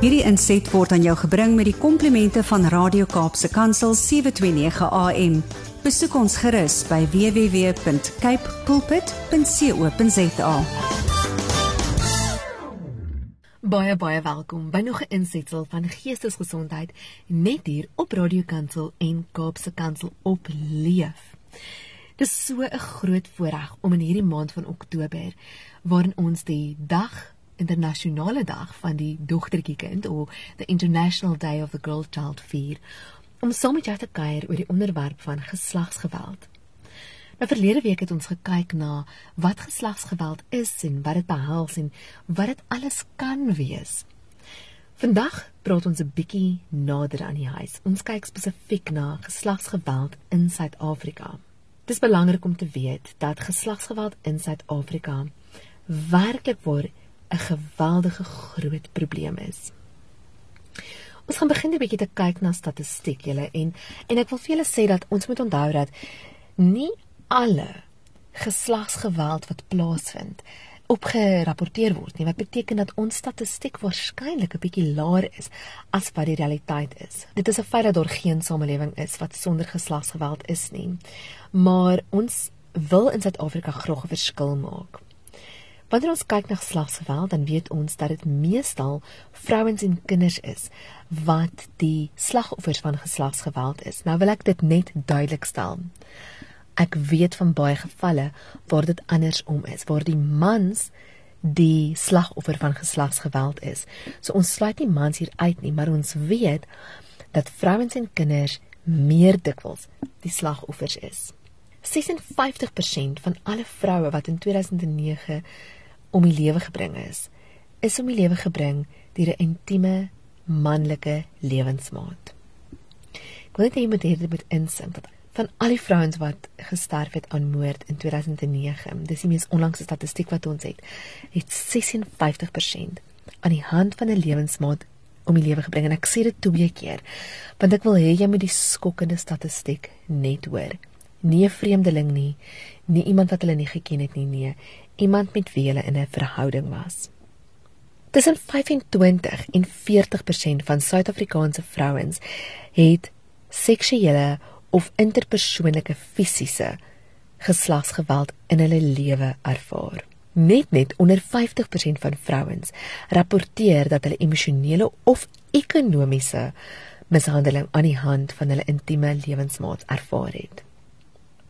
Hierdie inset word aan jou gebring met die komplimente van Radio Kaapse Kansel 729 AM. Besoek ons gerus by www.cape pulpit.co.za. Baie baie welkom by nog 'n insetsel van geestesgesondheid net hier op Radio Kansel en Kaapse Kansel op Leef. Dit is so 'n groot voorreg om in hierdie maand van Oktober waarin ons die dag internasionale dag van die dogtertjie kind of the International Day of the Girl Child vier om saam met jou te kuier oor die onderwerp van geslagsgeweld. Nou verlede week het ons gekyk na wat geslagsgeweld is en wat dit behels en wat dit alles kan wees. Vandag praat ons 'n bietjie nader aan die huis. Ons kyk spesifiek na geslagsgeweld in Suid-Afrika. Dit is belangrik om te weet dat geslagsgeweld in Suid-Afrika werklik waar 'n geweldige groot probleem is. Ons gaan begin 'n bietjie te kyk na statistiek julle en en ek wil vir julle sê dat ons moet onthou dat nie alle geslagsgeweld wat plaasvind opgerapporteer word nie. Wat beteken dat ons statistiek waarskynlik 'n bietjie laer is as wat die realiteit is. Dit is 'n feit dat daar geen samelewing is wat sonder geslagsgeweld is nie. Maar ons wil in Suid-Afrika graag 'n verskil maak. Wanneer ons kyk na geslagsgeweld, dan weet ons dat dit meestal vrouens en kinders is wat die slagoffers van geslagsgeweld is. Nou wil ek dit net duidelik stel. Ek weet van baie gevalle waar dit andersom is, waar die mans die slagoffer van geslagsgeweld is. So ons sluit nie mans hier uit nie, maar ons weet dat vrouens en kinders meer dikwels die slagoffers is. 56% van alle vroue wat in 2009 om die lewe gebring is, is om die lewe gebring deur 'n intieme manlike lewensmaat. Ek wil hê jy moet hierdie moet insink dat van al die vrouens wat gesterf het aan moord in 2009, dis die mees onlangse statistiek wat ons het, het 56% aan die hand van 'n lewensmaat om die lewe gebring en ek sê dit twee keer want ek wil hê jy moet die skokkende statistiek net hoor. Nie 'n vreemdeling nie, nie iemand wat hulle nie geken het nie, nee, iemand met wie hulle in 'n verhouding was. Tussen 25 en 40% van Suid-Afrikaanse vrouens het seksuele of interpersoonlike fisiese geslagsgeweld in hulle lewe ervaar. Net net onder 50% van vrouens rapporteer dat hulle emosionele of ekonomiese mishandeling aan die hand van hulle intieme lewensmaat ervaar het.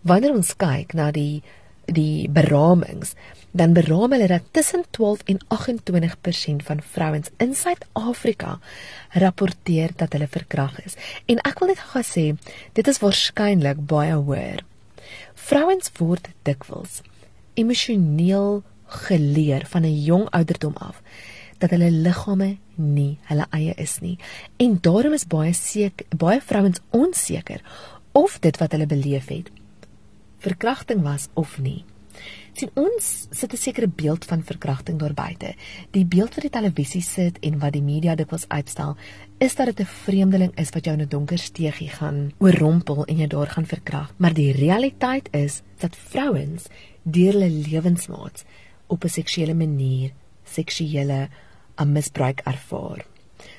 Wanneer ons kyk na die die beramings, dan beraam hulle dat tussen 12 en 28% van vrouens in Suid-Afrika rapporteer dat hulle verkrag is. En ek wil net gou sê, dit is waarskynlik baie hoër. Vrouens word dikwels emosioneel geleer van 'n jong ouderdom af dat hulle liggame nie hulle eie is nie. En daarom is baie seker baie vrouens onseker of dit wat hulle beleef het verkrachting was of nie sien ons sit 'n sekere beeld van verkrachting daar buite. Die beeld wat die televisie sit en wat die media dikwels uitstel, is dat dit 'n vreemdeling is wat jou in 'n donker steegie gaan oorrompel en jou daar gaan verkragt. Maar die realiteit is dat vrouens deur hulle lewensmaats op 'n seksuele manier seksuele misbruik ervaar.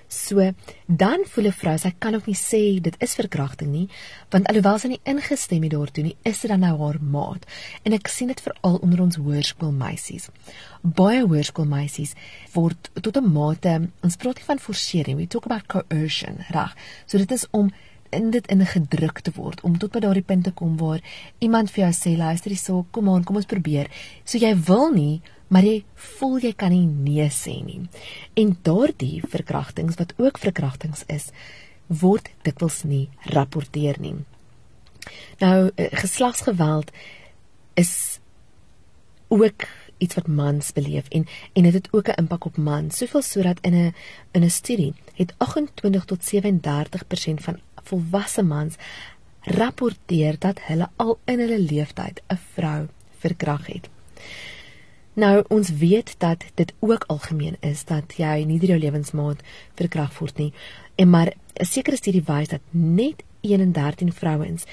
So, dan voel 'n vrou sy kan ook nie sê dit is verkrachting nie, want alhoewel sy nie ingestem het daartoe nie, is dit dan nou haar maat. En ek sien dit veral onder ons hoërskoolmeisies. Baie hoërskoolmeisies word tot 'n mate, ons praat nie van forsering, we talk about coercion, reg. So dit is om in dit in gedruk te word om tot by daardie punt te kom waar iemand vir jou sê luister hierso kom aan kom ons probeer so jy wil nie maar jy voel jy kan nie nee sê nie. En daardie verkrachtings wat ook verkrachtings is, word dikwels nie rapporteer nie. Nou eh, geslagsgeweld is ook iets wat mans beleef en en dit het, het ook 'n impak op mans. Soveel sodat in 'n in 'n studie het 28 tot 37% van volwasse mans rapporteer dat hulle al in hulle lewenstyd 'n vrou verkragt het. Nou ons weet dat dit ook algemeen is dat jy nie deur jou lewensmaat verkragt word nie. En maar 'n sekere studie wys dat net 1 in 13 vrouens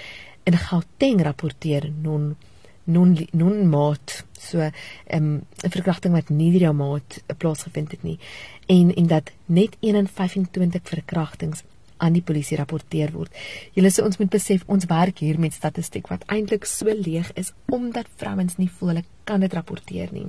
in Gauteng rapporteer non non non maat so 'n um, verkrachting wat nie deur jou maat plaasgevind het nie en en dat net 1 in 25 verkrachtings aan die polisie rapporteer word. Julle sê ons moet besef ons werk hier met statistiek wat eintlik so leeg is omdat vrouens nie voel hulle kan dit rapporteer nie.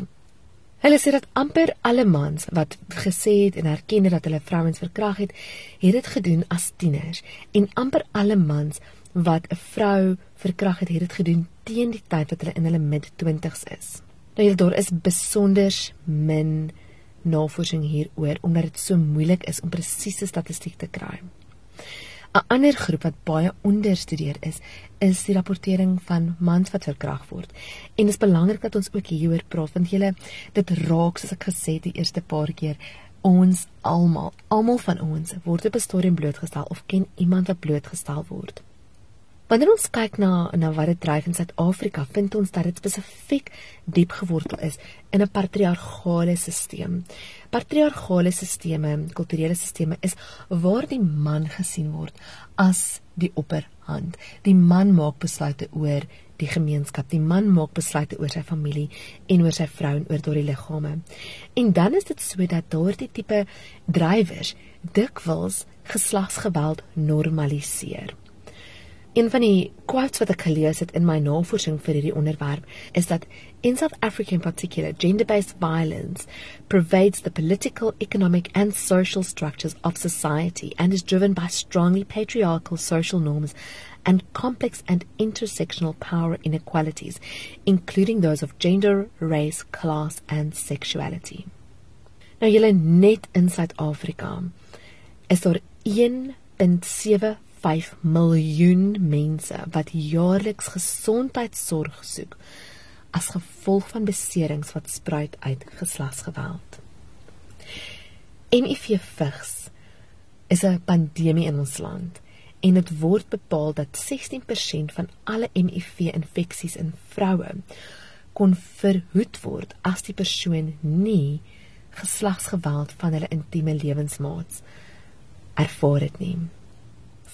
Hulle sê dat amper alle mans wat gesê het en erken het dat hulle vrouens verkrag het, het dit gedoen as tieners en amper alle mans wat 'n vrou verkrag het, het dit gedoen teen die tyd wat hulle in hulle mid-20's is. Nou hier daar is besonder min navorsing hieroor omdat dit so moeilik is om presiese statistiek te kry. 'n Ander groep wat baie onderstudeer is, is die rapportering van mans wat verkrag word. En dit is belangrik dat ons ook hieroor praat want julle dit raak soos ek gesê het die eerste paar keer ons almal, almal van ons word op 'n stadium blootgestel of ken iemand wat blootgestel word. Wanneer ons kyk na na wat dit dryf in Suid-Afrika, vind ons dat dit spesifiek diep gewortel is in 'n patriargale stelsel. Patriargale stelsels, kulturele stelsels is waar die man gesien word as die opperhand. Die man maak besluite oor die gemeenskap. Die man maak besluite oor sy familie en oor sy vrou en oor daardie liggame. En dan is dit so dat daardie tipe drywers dikwels geslagsgeweld normaliseer. Een van die quotes wat ek gelees het in my navorsing vir hierdie onderwerp is dat in South Africa in particular gender-based violence pervades the political, economic and social structures of society and is driven by strongly patriarchal social norms and complex and intersectional power inequalities including those of gender, race, class and sexuality. Nou julle net in Suid-Afrika is daar 1.7 5 miljoen mense wat jaarliks gesondheidsorg soek as gevolg van beserings wat spruit uit geslagsgeweld. HIV vigs is 'n pandemie in ons land en dit word bepaal dat 16% van alle HIV-infeksies in vroue kon verhoed word as die persoon nie geslagsgeweld van hulle intieme lewensmaats ervaar het nie.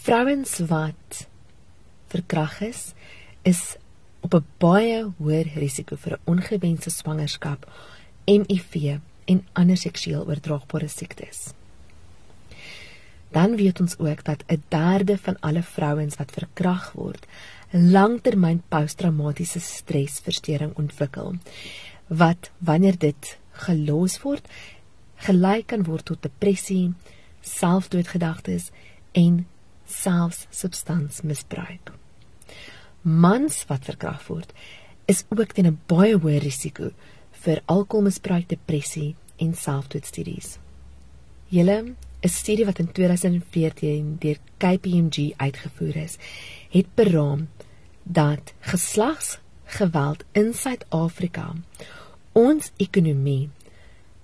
Vrouens wat verkrag is, is op 'n baie hoër risiko vir 'n ongewenste swangerskap, HIV en ander seksueel oordraagbare siektes. Dan weet ons ook dat 'n derde van alle vrouens wat verkrag word, langtermyn posttraumatiese stresversteuring ontwikkel wat wanneer dit gelos word, gelyk kan word tot depressie, selfdoodgedagtes en selfs substansmisbruik. Mans wat verkrag word, is ook teen 'n baie hoë risiko vir alkoholmisbruik, depressie en selfdoodstudies. Julle 'n studie wat in 2014 deur KPMG uitgevoer is, het beraam dat geslagsgeweld in Suid-Afrika ons ekonomie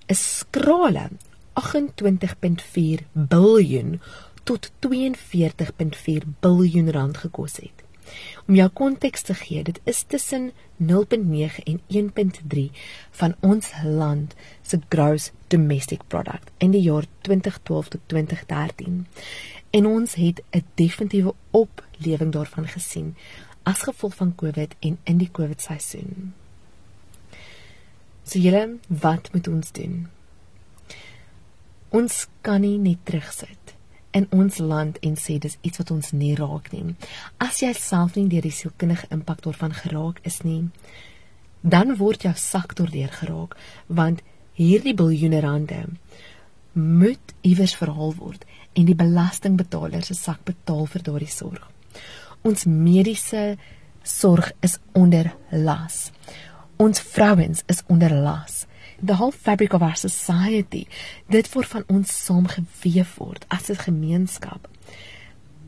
'n skrale 28.4 miljard tot 42.4 biljoen rand gekos het. Om jou konteks te gee, dit is tussen 0.9 en 1.3 van ons land se gross domestic product in die jaar 2012 tot 2013. En ons het 'n definitiewe oplewing daarvan gesien as gevolg van COVID en in die COVID seisoen. So julle, wat moet ons doen? Ons kan nie net terugsit in ons land en sê dis iets wat ons nie raak nie. As jy self nie deur die sielkundige impak daarvan geraak is nie, dan word jou sak daardeur geraak want hierdie biljoene rande moet iewers verhaal word en die belastingbetaler se sak betaal vir daardie sorg. Ons mediese sorg is onder las. Ons vrouens is onder las the whole fabric of our society dit word van ons saamgeweef word as 'n gemeenskap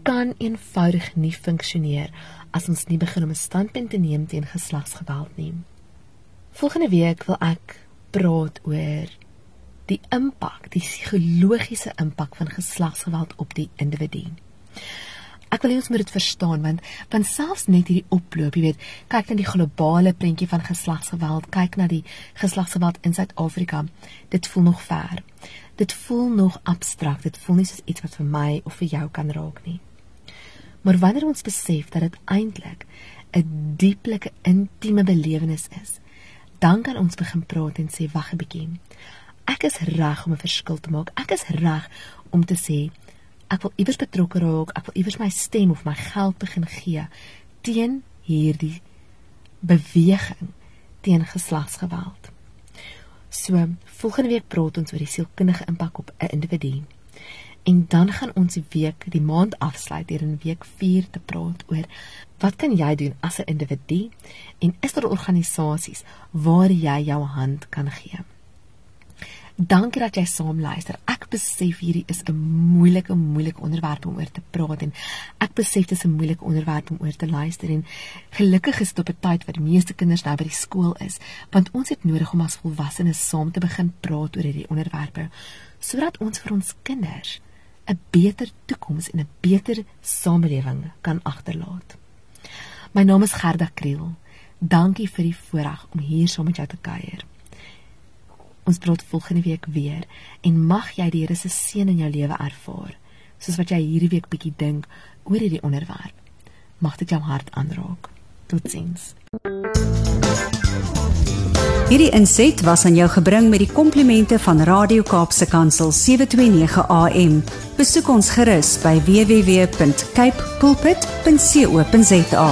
kan eenvoudig nie funksioneer as ons nie begin om 'n standpunt te neem teen geslagsgeweld nie. Volgende week wil ek praat oor die impak, die psigologiese impak van geslagsgeweld op die individu. Ek wil hê ons moet dit verstaan want want selfs net hierdie oploop, jy weet, kyk na die globale prentjie van geslagsgeweld, kyk na die geslagsgeweld in Suid-Afrika. Dit voel nog ver. Dit voel nog abstrakt. Dit voel nie soos iets wat vir my of vir jou kan raak nie. Maar wanneer ons besef dat dit eintlik 'n dieplike intieme belewenis is, dan kan ons begin praat en sê wag 'n bietjie. Ek is reg om 'n verskil te maak. Ek is reg om te sê ek wil iewers betrokke raak, ek wil iewers my stem of my geld begin gee teen hierdie beweging teen geslagsgeweld. So, volgende week praat ons oor die sielkundige impak op 'n individu. En dan gaan ons die week, die maand afsluit hier in week 4 te praat oor wat kan jy doen as 'n individu en is daar organisasies waar jy jou hand kan gee? Dankie dat jy saam luister. Ek besef hierdie is 'n moeilike moeilike onderwerp om oor te praat en ek besef dit is 'n moeilike onderwerp om oor te luister en gelukkig is dit op 'n tyd wat die meeste kinders nou by die skool is, want ons het nodig om as volwassenes saam te begin praat oor hierdie onderwerpe sodat ons vir ons kinders 'n beter toekoms en 'n beter samelewing kan agterlaat. My naam is Gerda Kriel. Dankie vir die voorreg om hier saam met jou te kuier. Ons praat volgende week weer en mag jy die Here se seën in jou lewe ervaar, soos wat jy hierdie week bietjie dink oor hierdie onderwerp. Mag dit jou hart aanraak. Totsiens. Hierdie inset was aan jou gebring met die komplimente van Radio Kaapse Kansel 729 AM. Besoek ons gerus by www.cape pulpit.co.za.